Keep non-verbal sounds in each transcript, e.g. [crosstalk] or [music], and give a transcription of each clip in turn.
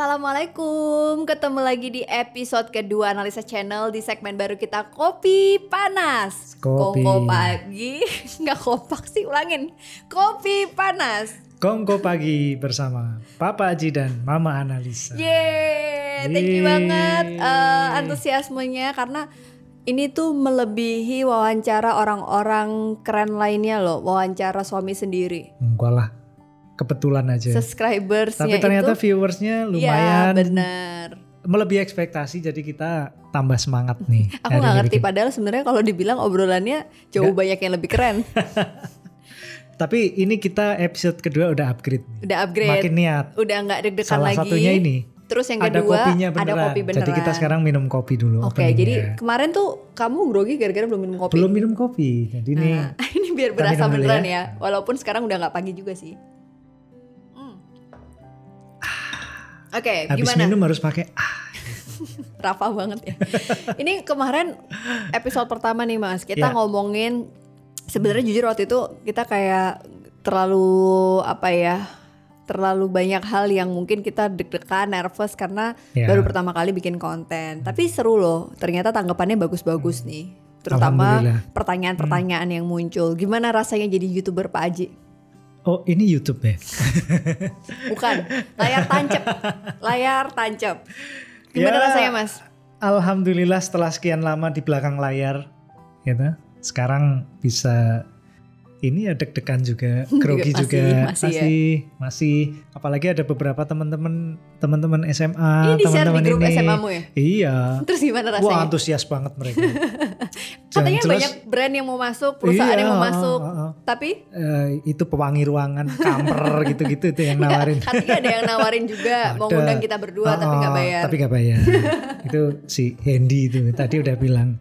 Assalamualaikum, ketemu lagi di episode kedua Analisa Channel di segmen baru kita Kopi Panas. Kopi. Kongko pagi, [laughs] nggak kompak sih, ulangin. Kopi Panas. Kongko pagi bersama Papa Aji dan Mama Analisa. Yeay, thank you Yeay. banget eh, antusiasmenya Karena ini tuh melebihi wawancara orang-orang keren lainnya loh Wawancara suami sendiri. Enggak lah, kebetulan aja. Subscribersnya Tapi ternyata itu viewersnya Iya lumayan bener melebihi ekspektasi, jadi kita tambah semangat [laughs] nih. Aku nggak ini ngerti bikin. padahal sebenarnya kalau dibilang obrolannya jauh banyak yang lebih keren. [laughs] Tapi ini kita episode kedua udah upgrade. nih. Udah upgrade, Makin niat. udah nggak deg-degan Salah lagi. satunya ini. Terus yang ada kedua kopinya ada beneran. kopi beneran. Jadi kita sekarang minum kopi dulu. Oke, openingnya. jadi kemarin tuh kamu grogi gara-gara belum minum kopi. belum minum kopi. Jadi Nah, [laughs] ini biar berasa beneran ya. ya. Walaupun sekarang udah nggak pagi juga sih. Oke, habis gimana? minum harus pakai ah. [laughs] Rafa banget ya. Ini kemarin episode pertama nih Mas, kita Ya. ngomongin sebenarnya jujur waktu itu kita kayak terlalu apa ya? terlalu banyak hal yang mungkin kita deg-degan, nervous karena Ya. baru pertama kali bikin konten. Tapi seru loh, ternyata tanggapannya bagus-bagus nih. Terutama pertanyaan-pertanyaan yang muncul. Gimana rasanya jadi YouTuber Pak Aji? Oh ini YouTube ya? [laughs] Bukan, layar tancap. layar tancap. Gimana Ya. rasanya Mas? Alhamdulillah setelah sekian lama di belakang layar, gitu. Sekarang bisa ini ya deg-degan juga, [laughs] grogi Masih, juga, masih ya. masih, masih. Apalagi ada beberapa teman-teman, teman-teman SMA, Ini di-share di teman-teman grup ini. SMA-mu ya? Iya. Terus gimana rasanya? Wah antusias banget mereka. [laughs] Katanya jelas, banyak brand yang mau masuk, perusahaan Iya, yang mau ah, masuk. ah, ah. Tapi eh, itu pewangi ruangan, kamper [laughs] gitu-gitu itu yang nawarin. katanya ada yang nawarin juga mau ngundang kita berdua tapi nggak bayar. Tapi nggak bayar. itu si Hendy itu tadi udah bilang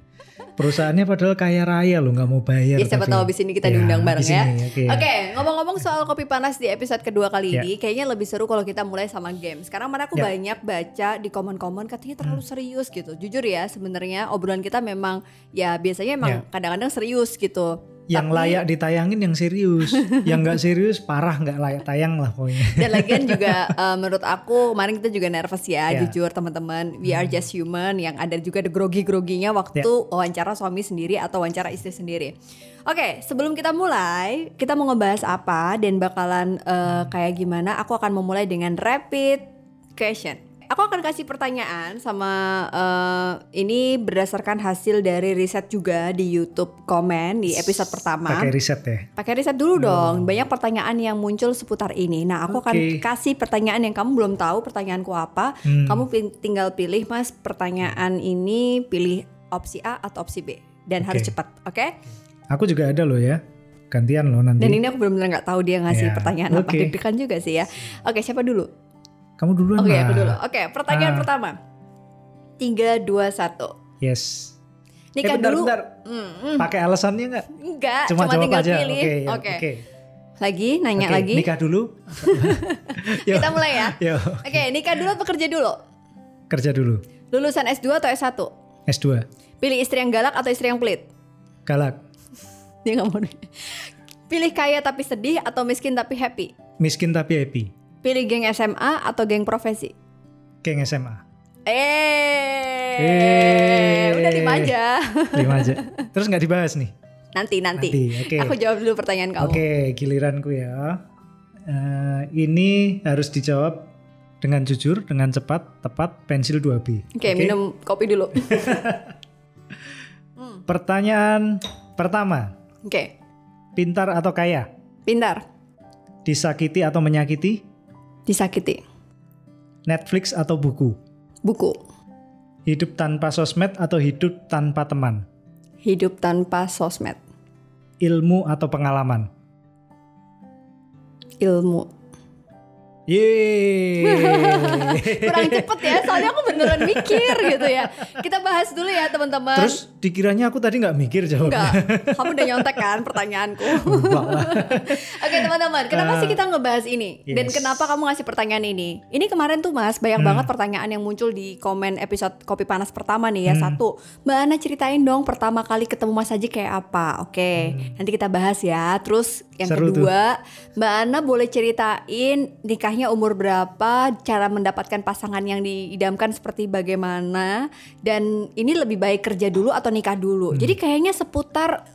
perusahaannya padahal kaya raya loh nggak mau bayar. ya siapa tapi- tahu abis ini kita Ya, diundang bareng ya. Oke. Oke, ngomong-ngomong soal kopi panas di episode kedua kali Ya. ini, kayaknya lebih seru kalau kita mulai sama game. Sekarang mana aku Ya. banyak baca di komen-komen katanya terlalu serius gitu. Jujur ya, sebenarnya obrolan kita memang ya biasanya emang Ya. kadang-kadang serius gitu. Yang Tapi- layak ditayangin yang serius, yang nggak serius parah nggak layak tayang lah pokoknya. Dan lagian juga [laughs] eh, menurut aku kemarin kita juga nervous ya, Ya. jujur teman-teman. We are just human yang ada juga the grogi-groginya waktu Ya. wawancara suami sendiri atau wawancara istri sendiri. Oke, sebelum kita mulai, kita mau ngebahas apa dan bakalan eh, kayak gimana? Aku akan memulai dengan rapid question. Aku akan kasih pertanyaan sama eh, ini berdasarkan hasil dari riset juga di YouTube komen di episode pertama. Pakai riset ya. Pakai riset dulu dong. Banyak pertanyaan yang muncul seputar ini. Nah, aku akan Oke. kasih pertanyaan yang kamu belum tahu pertanyaanku apa. Hmm. Kamu tinggal pilih Mas pertanyaan ini pilih opsi A atau opsi B dan harus Oke. cepat, oke? Aku juga ada loh ya. Gantian loh nanti. Dan ini aku benar-benar nggak tahu dia ngasih Ya, pertanyaan apa. oke. Deg-degan juga sih ya. Oke, siapa dulu? Kamu duluan Oke, lah. aku dulu. Oke, pertanyaan Ah. pertama. 3 2 1. Yes. Nikah eh, bentar, dulu. bentar. Hmm, hmm. Pakai alasannya nggak? Enggak, Cuma, cuma, tinggal aja. pilih. Oke. ya, Oke. Oke. Lagi nanya Oke, lagi. Nikah dulu. [laughs] Kita mulai ya. Oke, nikah dulu atau kerja dulu? Kerja dulu. Lulusan S2 atau S1? S2. Pilih istri yang galak atau istri yang pelit? Galak. [laughs] Dia nggak mau. Pilih kaya tapi sedih atau miskin tapi happy? Miskin tapi happy. Pilih geng SMA atau geng profesi? Geng SMA. Eh, Eh. udah lima aja. [laughs] Lima aja. Terus nggak dibahas nih? Nanti nanti. Nanti, oke. Aku jawab dulu pertanyaan kamu. Oke, giliranku ya. Eh, ini harus dijawab dengan jujur, dengan cepat, tepat, pensil 2B. Oke, minum kopi dulu. [laughs] Pertanyaan pertama, Oke, pintar atau kaya? pintar, Disakiti atau menyakiti? Disakiti, Netflix atau buku? buku, Hidup tanpa sosmed atau hidup tanpa teman? hidup tanpa sosmed, Ilmu atau pengalaman? ilmu. Yeay. [laughs] Kurang cepet ya, soalnya aku beneran mikir gitu ya. Kita bahas dulu ya teman-teman. Terus dikiranya aku tadi nggak mikir jawabnya. Enggak, kamu udah nyontek kan pertanyaanku. [laughs] Oke teman-teman, kenapa sih kita ngebahas ini? Dan yes. kenapa kamu ngasih pertanyaan ini? Ini kemarin tuh mas, banyak banget pertanyaan yang muncul di komen episode Kopi Panas pertama nih ya. Satu, Mbak Ana ceritain dong pertama kali ketemu Mas Haji kayak apa? Oke, nanti kita bahas ya. Terus yang Seru tuh. kedua, Mbak Ana boleh ceritain nikahnya nikahnya umur berapa, cara mendapatkan pasangan yang diidamkan seperti bagaimana, dan ini lebih baik kerja dulu atau nikah dulu. Hmm. Jadi kayaknya seputar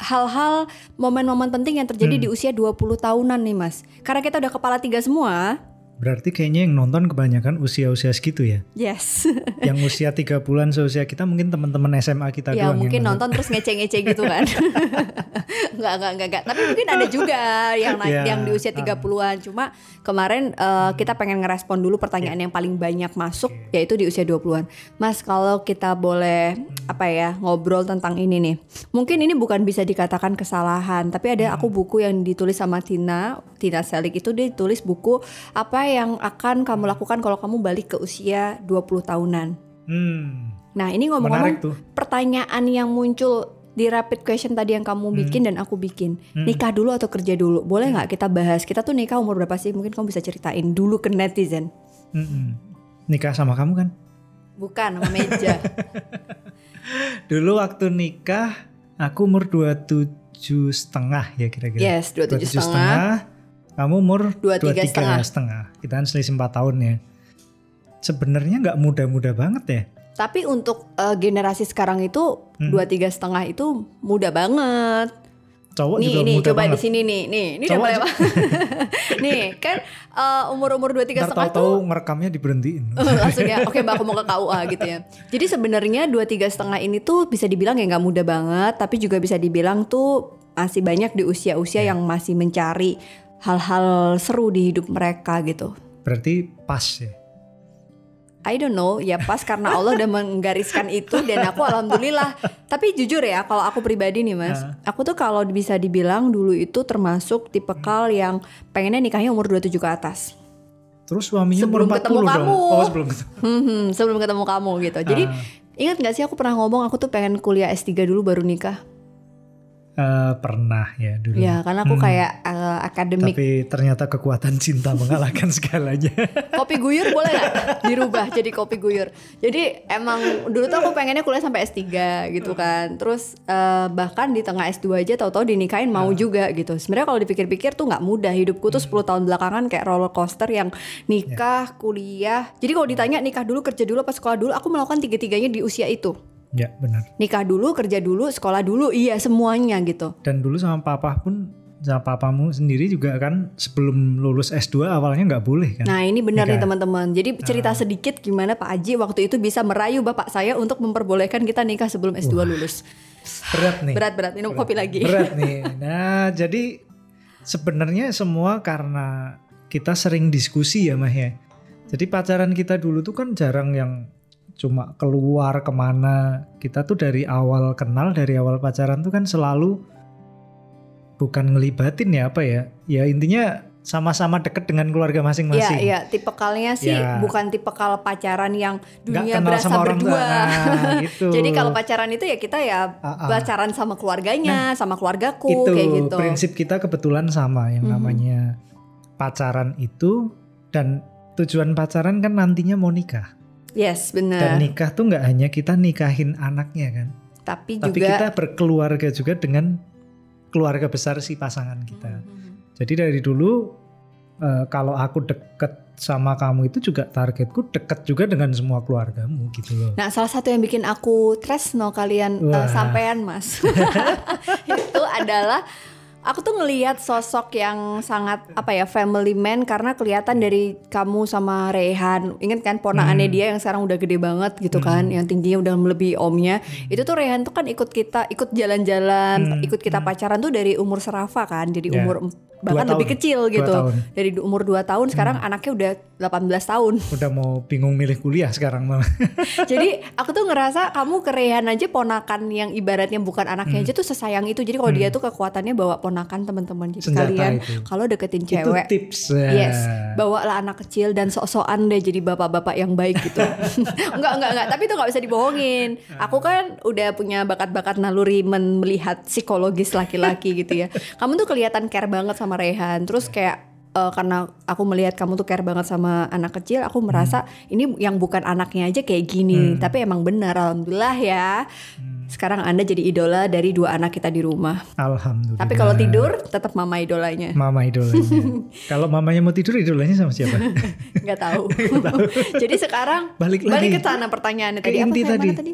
hal-hal momen-momen penting yang terjadi Hmm. di usia 20 tahunan nih Mas. Karena kita udah kepala tiga semua. Berarti kayaknya yang nonton kebanyakan usia-usia segitu ya. Yes. [laughs] yang usia tiga bulan seusia kita mungkin teman-teman SMA kita ya doang mungkin yang nonton terus ngece-ngece gitu kan. [laughs] Enggak, enggak, enggak, enggak. Tapi mungkin ada juga yang naik Ya, yang di usia 30-an. Cuma kemarin eh, kita pengen ngerespon dulu pertanyaan yang paling banyak masuk yaitu di usia 20-an. Mas, kalau kita boleh apa ya, ngobrol tentang ini nih. Mungkin ini bukan bisa dikatakan kesalahan, tapi ada aku buku yang ditulis sama Tina, Tina Selik itu dia tulis buku apa yang akan kamu lakukan kalau kamu balik ke usia 20 tahunan. Hmm, Nah, ini ngomong-ngomong pertanyaan yang muncul di rapid question tadi yang kamu bikin dan aku bikin. Nikah dulu atau kerja dulu? Boleh nggak kita bahas? Kita tuh nikah umur berapa sih? Mungkin kamu bisa ceritain dulu ke netizen. Mm-mm. Nikah sama kamu kan? bukan sama meja. [laughs] Dulu waktu nikah aku umur 27 setengah ya kira-kira. yes 27 setengah Kamu umur 23 setengah. setengah. Kita kan selisih 4 tahun ya. Sebenarnya nggak muda-muda banget ya. tapi untuk eh, generasi sekarang itu Hmm. dua tiga setengah itu muda banget Cowok nih juga nih muda coba banget. di sini nih nih ini udah mulai [laughs] nih kan umur umur dua tiga Ntar setengah tuh tahu-tahu ngerekamnya diberhentiin. [laughs] langsung ya oke mbak aku mau ke KUA gitu ya jadi sebenarnya dua tiga setengah ini tuh bisa dibilang ya nggak muda banget tapi juga bisa dibilang tuh masih banyak di usia-usia yang masih mencari hal-hal seru di hidup mereka gitu Berarti pas ya. I don't know ya pas karena Allah udah menggariskan itu dan aku alhamdulillah tapi jujur ya kalau aku pribadi nih mas aku tuh kalau bisa dibilang dulu itu termasuk tipikal yang pengennya nikahnya umur 27 ke atas Terus suaminya Sebelum umur 40 ketemu dong. kamu. Oh, sebelum ketemu. [laughs] Hmm, sebelum ketemu kamu gitu. Jadi Ah. ingat gak sih aku pernah ngomong aku tuh pengen kuliah S3 dulu baru nikah. Eh, pernah ya dulu. Ya karena aku Hmm. kayak eh, akademik. Tapi ternyata kekuatan cinta mengalahkan [laughs] segalanya. Kopi guyur boleh gak dirubah jadi kopi guyur. Jadi emang dulu tuh aku pengennya kuliah sampai S3 gitu kan. Terus eh, bahkan di tengah S2 aja tahu-tahu dinikahin mau juga gitu. Sebenarnya kalau dipikir-pikir tuh nggak mudah. Hidupku tuh 10 tahun belakangan kayak roller coaster yang nikah, kuliah. Jadi kalau ditanya nikah dulu, kerja dulu apa sekolah dulu, aku melakukan tiga-tiganya di usia itu. Ya benar. Nikah dulu, kerja dulu, sekolah dulu, iya semuanya gitu. Dan dulu sama papa pun sama papamu sendiri juga kan sebelum lulus S2 awalnya nggak boleh kan. Nah ini benar nih teman-teman. Jadi cerita sedikit gimana Pak Aji waktu itu bisa merayu bapak saya untuk memperbolehkan kita nikah sebelum S2 lulus. Berat nih. Berat-berat minum kopi lagi. Berat nih. [laughs] Nah, jadi sebenarnya semua karena kita sering diskusi ya Mah ya. Jadi pacaran kita dulu tuh kan jarang yang cuma keluar ke mana. Kita tuh dari awal kenal, dari awal pacaran tuh kan selalu bukan ngelibatin ya apa ya. Ya intinya sama-sama deket dengan keluarga Iya, masing-masing. iya, tipekalnya sih Ya. bukan tipekal pacaran yang dunia kenal berasa sama orang berdua. Nah, [laughs] gitu. Jadi kalau pacaran itu ya kita ya pacaran sama keluarganya, sama keluargaku itu kayak gitu. prinsip kita kebetulan sama yang Mhm. namanya pacaran itu dan tujuan pacaran kan nantinya mau nikah Yes, dan benar. nikah tuh nggak hanya kita nikahin anaknya kan Tapi tapi juga kita berkeluarga juga dengan keluarga besar si pasangan kita Mhm. jadi dari dulu eh, kalau aku deket sama kamu itu juga targetku deket juga dengan semua keluargamu gitu loh Nah, salah satu yang bikin aku tresno kalian Wah. sampean, Mas. [laughs] itu adalah aku tuh ngelihat sosok yang sangat apa ya family man karena kelihatan dari kamu sama Rehan. Ingat kan ponakannya Hmm. dia yang sekarang udah gede banget gitu kan, yang tingginya udah melebihi omnya. Itu tuh Rehan tuh kan ikut kita ikut jalan-jalan, Hmm, ikut kita pacaran tuh dari umur serafa kan. Jadi Ya. umur bahkan Dua lebih tahun. kecil gitu. tahun. Dari umur 2 tahun sekarang anaknya udah 18 tahun. udah mau bingung milih kuliah sekarang malah [laughs] Jadi aku tuh ngerasa kamu kerehan aja ponakan yang ibaratnya bukan anaknya aja tuh sesayang itu. Jadi kalau dia tuh kekuatannya bawa ponakan teman-teman. Jadi Senjata kalian itu. kalau deketin itu cewek, tips ya. yes, bawalah anak kecil dan sok-sokan deh jadi bapak-bapak yang baik gitu. [laughs] enggak enggak enggak, tapi itu nggak bisa dibohongin. Aku kan udah punya bakat-bakat naluri melihat psikologis laki-laki gitu ya. Kamu tuh kelihatan care banget sama Rehan. Terus kayak eh, karena aku melihat kamu tuh care banget sama anak kecil, aku merasa ini yang bukan anaknya aja kayak gini, tapi emang benar alhamdulillah ya. Sekarang Anda jadi idola dari dua anak kita di rumah. Alhamdulillah. Tapi kalau tidur tetap mama idolanya. Mama idolanya. [laughs] kalau mamanya mau tidur idolanya sama siapa? [laughs] [laughs] Nggak tahu. Jadi sekarang Balik balik lagi. ke sana pertanyaannya Ke tadi apa inti kayak tadi. tadi?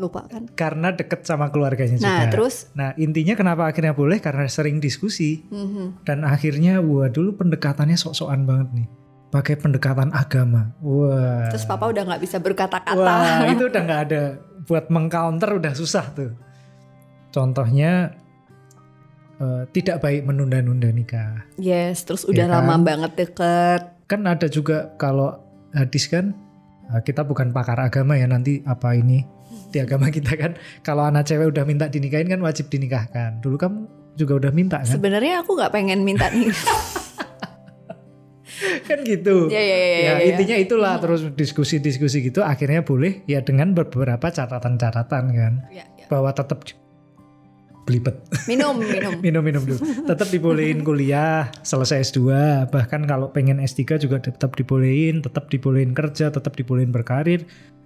Lupa kan? Karena deket sama keluarganya juga. Nah, terus Nah intinya kenapa akhirnya boleh karena sering diskusi Mhm. dan akhirnya wah dulu pendekatannya sok-sokan banget nih. Pakai pendekatan agama. Wah. terus papa udah nggak bisa berkata-kata. Wah itu udah [laughs] nggak ada buat mengcounter udah susah tuh. Contohnya eh, tidak baik menunda-nunda nikah. Yes, terus udah Ya kan? lama banget deket. Kan ada juga kalau hadis kan kita bukan pakar agama ya nanti apa ini di agama kita kan kalau anak cewek udah minta dinikahin kan wajib dinikahkan. Dulu kamu juga udah minta kan? Sebenarnya aku nggak pengen minta nih. [laughs] kan gitu. ya ya ya. ya ya, ya. intinya itulah terus diskusi-diskusi gitu akhirnya boleh ya dengan beberapa catatan-catatan kan Ya, ya. bahwa tetap belibet [laughs] Minum, minum. minum-minum dulu tetap dibolehin kuliah selesai S2 bahkan kalau pengen S3 juga tetap dibolehin tetap dibolehin kerja tetap dibolehin berkarir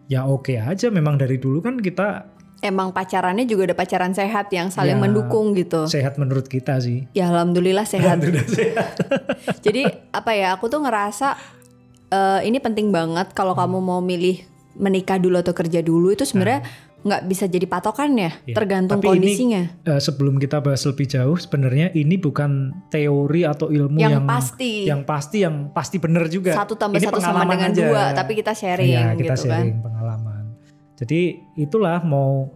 ya oke aja memang dari dulu kan kita Emang pacarannya juga udah pacaran sehat yang saling Ya. mendukung gitu. sehat menurut kita sih Ya alhamdulillah sehat. Alhamdulillah sehat. [laughs] Jadi apa ya? Aku tuh ngerasa eh, ini penting banget kalau Hmm. kamu mau milih menikah dulu atau kerja dulu itu sebenarnya nggak bisa jadi patokan ya, Iya. tergantung Tapi ini- kondisinya. Eh, sebelum kita bahas lebih jauh sebenarnya ini bukan teori atau ilmu yang, yang pasti yang pasti yang pasti bener juga satu tambah Ini satu sama dengan aja. dua, tapi kita sharing Iya, kita gitu kan. sharing pengalaman. Jadi itulah mau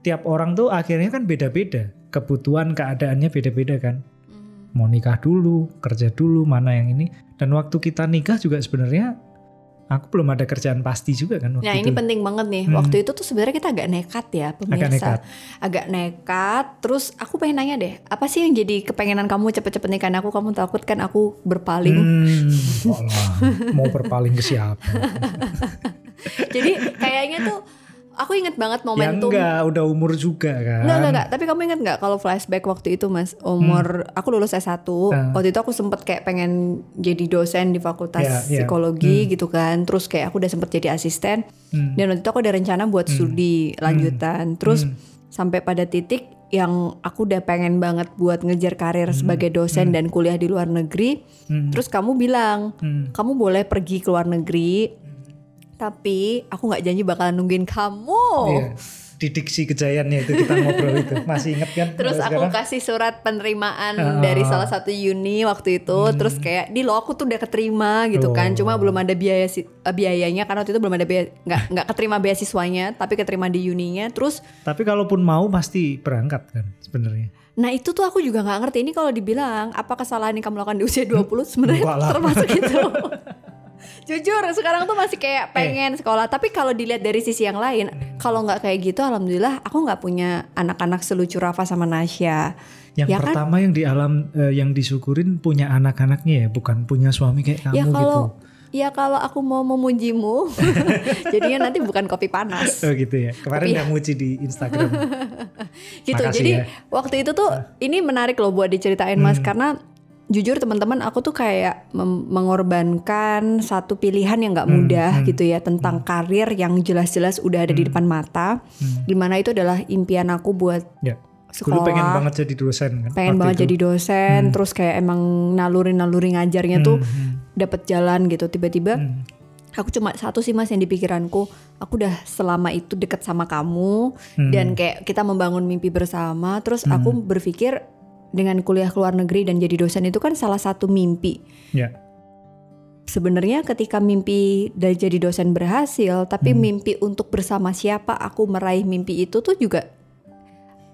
tiap orang tuh akhirnya kan beda-beda. Kebutuhan keadaannya beda-beda kan. Mhm. Mau nikah dulu, kerja dulu, mana yang ini. Dan waktu kita nikah juga sebenarnya aku belum ada kerjaan pasti juga kan waktu Nah itu. ini penting banget nih. Hmm. Waktu itu tuh sebenarnya kita agak nekat ya pemirsa. Agak nekat. Agak nekat. Terus aku pengen nanya deh, apa sih yang jadi kepengenan kamu cepet-cepet nikahin aku? Kamu takut kan aku berpaling? Hmm, [laughs] mau berpaling ke siapa? [laughs] Jadi kayaknya tuh aku inget banget ya momentum. enggak, udah umur juga kan. Enggak, enggak, enggak. Tapi kamu ingat nggak kalau flashback waktu itu mas umur aku lulus S1 Hmm. waktu itu aku sempet kayak pengen jadi dosen di fakultas Ya, ya. psikologi gitu kan terus kayak aku udah sempet jadi asisten Hmm. dan waktu itu aku ada rencana buat studi lanjutan terus Hmm. sampai pada titik yang aku udah pengen banget buat ngejar karir sebagai dosen dan kuliah di luar negeri Hmm. terus kamu bilang Hmm. kamu boleh pergi ke luar negeri tapi aku nggak janji bakalan nungguin kamu Iya. Di diksi kejayaannya itu kita ngobrol itu. Masih inget kan? Terus aku sekarang? kasih surat penerimaan Ah. dari salah satu uni waktu itu. Terus kayak di lo aku tuh udah keterima gitu kan. Oh. Cuma belum ada biaya si- eh, biayanya karena waktu itu belum ada biaya nggak nggak keterima beasiswanya, tapi keterima di uninya. Terus Tapi kalaupun mau pasti berangkat kan sebenarnya. nah itu tuh aku juga nggak ngerti ini kalau dibilang apa kesalahan yang kamu lakukan di usia 20 [laughs] sebenarnya termasuk itu. [laughs] Jujur sekarang tuh masih Eh. kayak pengen sekolah tapi kalau dilihat dari sisi yang lain kalau nggak kayak gitu alhamdulillah aku nggak punya anak-anak selucu Rafa sama Nasya Yang Ya kan? pertama yang di alam eh, yang disyukurin punya anak-anaknya ya, bukan punya suami kayak kamu ya kalau gitu. ya kalau aku mau memujimu [laughs] jadinya nanti bukan kopi panas Oh gitu ya. Kemarin yang muji di Instagram. [laughs] gitu Makasih jadi ya. waktu itu tuh ini menarik loh buat diceritain mas Hmm. karena jujur teman-teman aku tuh kayak mengorbankan satu pilihan yang nggak Hmm, mudah hmm, gitu ya tentang karir yang jelas-jelas udah ada di depan mata Hmm. di mana itu adalah impian aku buat Ya. sekolah Dulu pengen banget jadi dosen kan. pengen banget itu. jadi dosen terus kayak emang naluri-naluri ngajarnya tuh Hmm, hmm, dapet jalan gitu tiba-tiba hmm. aku cuma satu sih mas yang di pikiranku aku udah selama itu deket sama kamu Hmm. dan kayak kita membangun mimpi bersama terus aku berpikir dengan kuliah ke luar negeri dan jadi dosen itu kan salah satu mimpi Ya. sebenarnya ketika mimpi dari jadi dosen berhasil tapi Hmm. mimpi untuk bersama siapa aku meraih mimpi itu tuh juga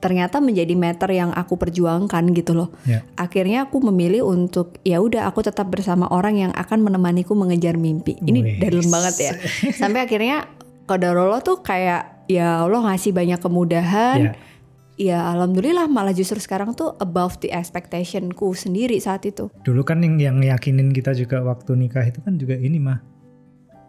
ternyata menjadi meter yang aku perjuangkan gitu loh Ya. akhirnya aku memilih untuk ya udah aku tetap bersama orang yang akan menemaniku mengejar mimpi ini Wes. dalam banget ya [laughs] sampai akhirnya Qadarullah tuh kayak ya Allah ngasih banyak kemudahan Ya. Ya alhamdulillah malah justru sekarang tuh above the expectationku sendiri saat itu Dulu kan yang yang yakinin kita juga waktu nikah itu kan juga ini mah.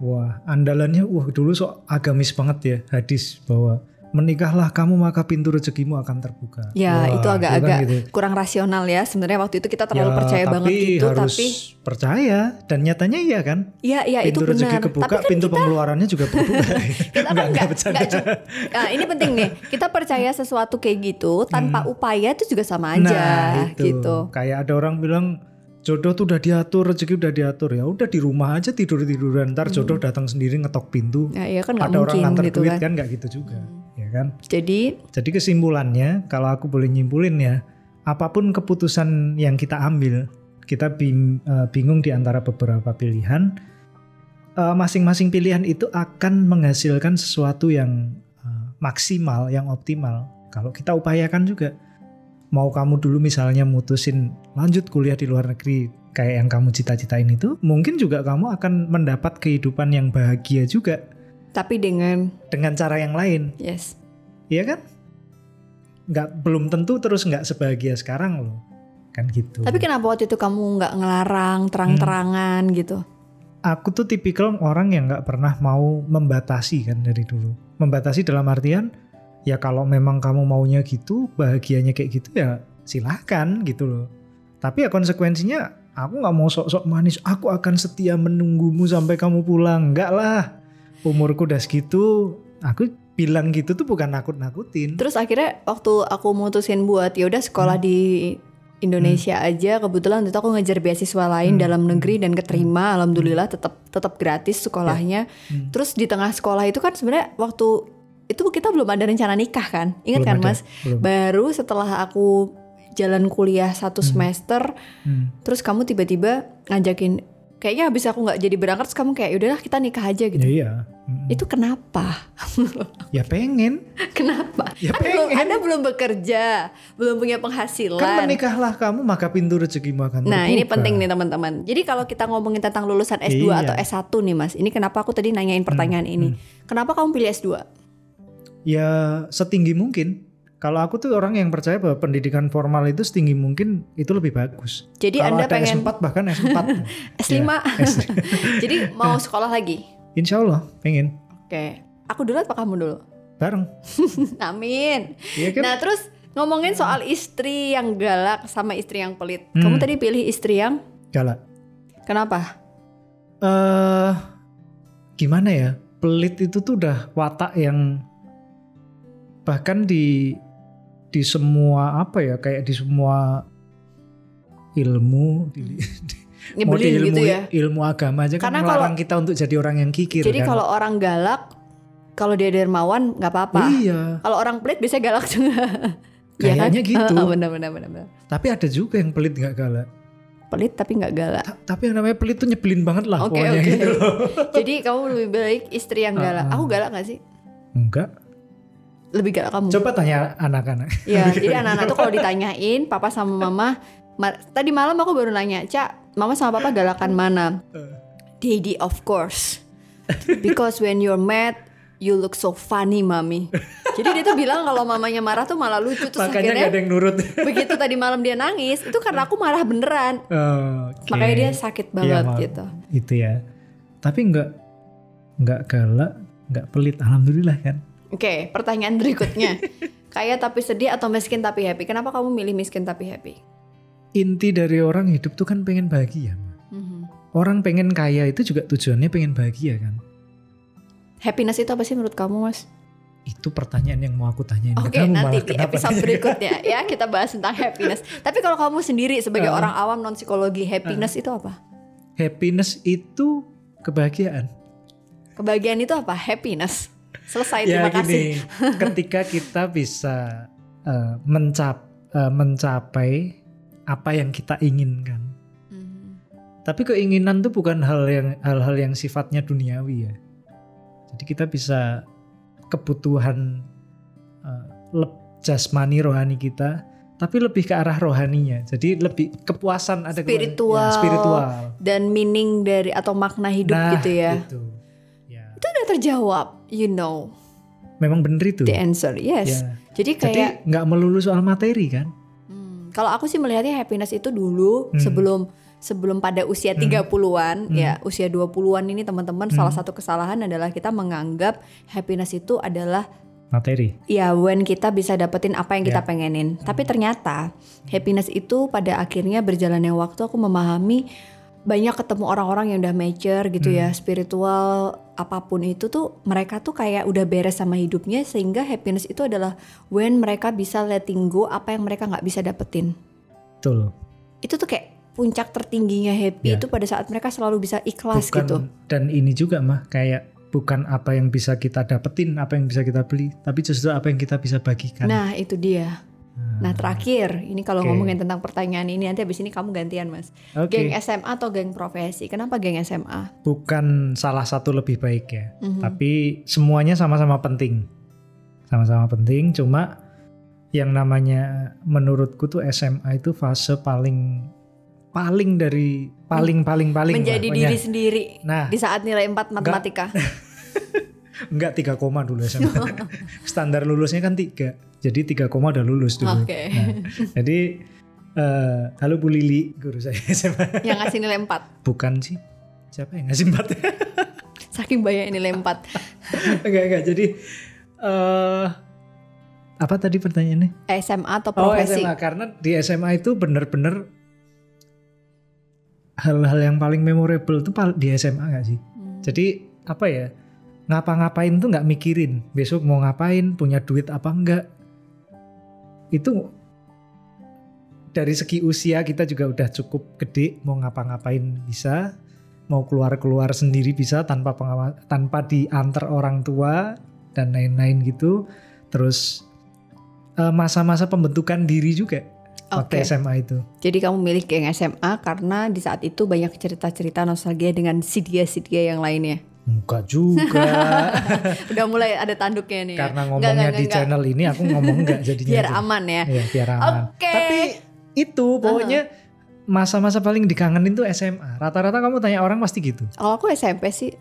Wah, andalannya wah dulu sok agamis banget ya hadis bahwa menikahlah kamu maka pintu rezekimu akan terbuka. Ya, Wah, itu kan agak-agak gitu. kurang rasional ya. Sebenarnya waktu itu kita terlalu Ya, percaya tapi banget gitu, harus tapi percaya dan nyatanya iya kan. iya iya itu pintu rezeki benar. kebuka, Tapi kan pintu kita pengeluarannya juga [laughs] terbuka. kita kan Enggak, enggak nggak bercanda. nggak cu- Nah, ini penting nih. Kita percaya sesuatu kayak gitu tanpa upaya itu juga sama aja Nah, itu. gitu. Kayak ada orang bilang jodoh tuh udah diatur, rezeki udah diatur. Ya udah di rumah aja tidur-tiduran, ntar jodoh datang sendiri ngetok pintu. Ya, iya kan ada orang nganter gitu duit kan. kan nggak gitu juga. Ya kan? Jadi Jadi kesimpulannya kalau aku boleh nyimpulin ya, apa pun keputusan yang kita ambil, kita bing- eh, bingung di antara beberapa pilihan, eh, masing-masing pilihan itu akan menghasilkan sesuatu yang eh, maksimal, yang optimal. Kalau kita upayakan juga, mau kamu dulu misalnya mutusin lanjut kuliah di luar negeri kayak yang kamu cita-citain itu, mungkin juga kamu akan mendapat kehidupan yang bahagia juga tapi dengan dengan cara yang lain. yes. Iya kan? Nggak belum tentu terus nggak sebahagia sekarang loh, kan gitu. Tapi kenapa waktu itu kamu nggak ngelarang terang-terangan gitu? aku tuh tipikal orang yang nggak pernah mau membatasi kan dari dulu. Membatasi dalam artian ya kalau memang kamu maunya gitu, bahagianya kayak gitu ya silahkan gitu loh. Tapi ya konsekuensinya aku nggak mau sok-sok manis. Aku akan setia menunggumu sampai kamu pulang. Enggak lah. Umurku udah segitu. Aku bilang gitu tuh bukan nakut-nakutin. Terus akhirnya waktu aku mutusin buat ya udah sekolah Hmm. di Indonesia aja kebetulan itu aku ngejar beasiswa lain Hmm. dalam negeri dan keterima alhamdulillah tetap tetap gratis sekolahnya. Hmm. Terus di tengah sekolah itu kan sebenarnya waktu itu kita belum ada rencana nikah kan? Ingat Belum kan ada, Mas? belum. Baru setelah aku jalan kuliah satu semester Hmm. terus kamu tiba-tiba ngajakin kayaknya habis aku nggak jadi berangkat terus kamu kayak yaudahlah kita nikah aja gitu. Ya iya. Mm. Itu kenapa? [laughs] Ya pengen. kenapa? Ya belum, pengen. anda belum bekerja, belum punya penghasilan. Kan menikahlah kamu maka pintu rezekimu akan Nah ini terbuka. penting nih teman-teman. Jadi kalau kita ngomongin tentang lulusan S2 Iya. atau S1 nih mas, ini kenapa aku tadi nanyain pertanyaan ini? Kenapa kamu pilih S2? Ya setinggi mungkin. Kalau aku tuh orang yang percaya bahwa pendidikan formal itu setinggi mungkin itu lebih bagus. Jadi Kalau anda ada pengen S4 bahkan S4. S5? Ya, S- [laughs] [laughs] Jadi mau sekolah lagi? Insya Allah pengen Oke, aku dulu apa kamu dulu? bareng. [laughs] Amin. Iya kan? Nah terus ngomongin soal istri yang galak sama istri yang pelit. Hmm. Kamu tadi pilih istri yang Galak. kenapa? Eh gimana ya? Pelit itu tuh udah watak yang bahkan di di semua apa ya kayak di semua ilmu di, di- mau di Nyebelin ilmu gitu ya? ilmu agama aja kan Karena melarang kita untuk jadi orang yang kikir Jadi kan. kalau orang galak, kalau dia dermawan nggak apa-apa. iya Kalau orang pelit biasanya galak juga. Iya kan? Kayaknya gitu. [laughs] bener, bener, bener. tapi ada juga yang pelit nggak galak Pelit tapi nggak galak. Ta- tapi yang namanya pelit tuh nyebelin banget lah pokoknya oke. gitu. [laughs] Jadi kamu lebih baik istri yang galak. Ah, ah. Aku galak gak sih? enggak Lebih galak kamu. coba tanya anak-anak Iya. [laughs] jadi anak-anak tuh kalau ditanyain papa sama mama, ma- tadi malam aku baru nanya, Cak, mama sama papa galakan mana? Daddy of course. Because when you're mad, you look so funny, mami. Jadi dia tuh bilang kalau mamanya marah tuh malah lucu terus makanya akhirnya nggak ada yang nurut begitu tadi malam dia nangis itu karena aku marah beneran. Oke. Makanya dia sakit banget Iya, Ma. gitu. itu ya tapi nggak nggak galak nggak pelit alhamdulillah kan Oke, pertanyaan berikutnya. [laughs] Kaya tapi sedih atau miskin tapi happy? Kenapa kamu milih miskin tapi happy? inti dari orang hidup tuh kan pengen bahagia Ma. Mhm. orang pengen kaya itu juga tujuannya pengen bahagia kan Happiness itu apa sih menurut kamu, Mas? itu pertanyaan yang mau aku tanyain ke Oke, kamu nanti malah di kenapa episode [laughs] berikutnya ya kita bahas tentang happiness. Tapi kalau kamu sendiri sebagai Uh. orang awam non psikologi, happiness itu apa? happiness itu kebahagiaan Kebahagiaan itu apa? Happiness. Selesai, ya terima kasih. gini [laughs] [laughs] ketika kita bisa eh, mencap eh, mencapai apa yang kita inginkan Mhm. Tapi keinginan tuh bukan hal yang hal-hal yang sifatnya duniawi ya. Jadi kita bisa kebutuhan uh, jasmani rohani kita, tapi lebih ke arah rohaninya. Jadi lebih kepuasan ada Spiritual. ya, spiritual. Dan meaning dari atau makna hidup nah, gitu ya. Itu. Ya. Itu udah terjawab, you know Memang bener itu. the answer. Yes. Ya. Jadi kayak nggak melulu soal materi kan? Hmm, kalau aku sih melihatnya happiness itu dulu Hmm. sebelum sebelum pada usia 30-an Hmm. ya, usia 20-an ini teman-teman salah satu kesalahan adalah kita menganggap happiness itu adalah materi. Ya, when kita bisa dapetin apa yang kita Ya. pengenin. Tapi ternyata happiness itu pada akhirnya berjalannya waktu aku memahami banyak ketemu orang-orang yang udah mature gitu Hmm. ya, spiritual apa pun itu tuh mereka tuh kayak udah beres sama hidupnya sehingga happiness itu adalah when mereka bisa letting go apa yang mereka nggak bisa dapetin. Betul. Itu tuh kayak puncak tertingginya happy Ya. itu pada saat mereka selalu bisa ikhlas bukan gitu. dan ini juga mah kayak bukan apa yang bisa kita dapetin, apa yang bisa kita beli, tapi justru apa yang kita bisa bagikan. Nah, itu dia. Nah, terakhir, ini kalau Oke. ngomongin tentang pertanyaan ini nanti habis ini kamu gantian, Mas. Oke. Geng SMA atau geng profesi? Kenapa geng SMA? bukan salah satu lebih baik ya, Mhm. tapi semuanya sama-sama penting, sama-sama penting. Cuma yang namanya menurutku tuh SMA itu fase paling paling dari paling paling paling lah Menjadi pokoknya. diri sendiri Nah, di saat nilai 4 matematika. [laughs] enggak tiga koma dulu SMA. [laughs] Standar lulusnya kan tiga, jadi tiga koma udah lulus dulu. Oke. Nah, jadi eh, halo Bu Lili, guru saya [laughs] SMA. Yang ngasih nilai 4. Bukan sih, siapa yang ngasih empat? [laughs] Saking banyak nilai 4. enggak enggak. Jadi eh apa tadi pertanyaannya? SMA atau Oh profesi? SMA karena di SMA itu bener-bener hal-hal yang paling memorable pal- di SMA gak sih? Hmm. Jadi apa ya ngapa-ngapain tuh nggak mikirin besok mau ngapain punya duit apa enggak itu dari segi usia kita juga udah cukup gede mau ngapa-ngapain bisa mau keluar-keluar sendiri bisa tanpa pengawas tanpa diantar orang tua dan lain-lain gitu terus eh, masa-masa pembentukan diri juga waktu Oke. SMA itu Jadi kamu milih geng SMA karena di saat itu banyak cerita-cerita nostalgia dengan si dia-si dia yang lainnya. Enggak juga [laughs] Udah mulai ada tanduknya nih ya. karena Enggak, ngomongnya enggak, di enggak. channel ini aku ngomong enggak [laughs] jadinya Biar aman ya. Iya, biar aman. Oke. Tapi itu pokoknya masa-masa paling dikangenin tuh SMA. Rata-rata kamu tanya orang pasti gitu. Kalau aku SMP sih,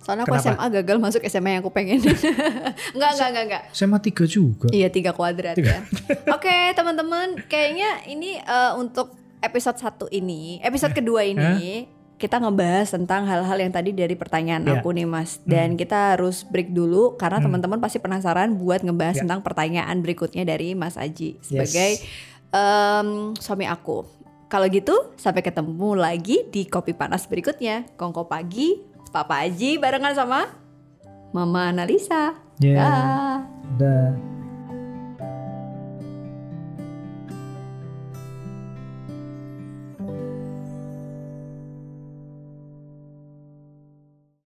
soalnya aku Kenapa? SMA gagal masuk SMA yang aku pengen. [laughs] enggak, enggak, enggak, enggak. SMA 3 juga. Iya tiga kuadrat ya. Oke teman-teman, kayaknya ini eh, untuk episode satu ini, episode kedua ini kita ngebahas tentang hal-hal yang tadi dari pertanyaan Iya. aku nih mas. Dan kita harus break dulu karena Hmm. teman-teman pasti penasaran buat ngebahas Ya. tentang pertanyaan berikutnya dari Mas Aji Yes. sebagai em, suami aku. Kalau gitu sampai ketemu lagi di kopi panas berikutnya. Kongko pagi, Papa Aji barengan sama Mama Analisa. Ya, Dah. udah.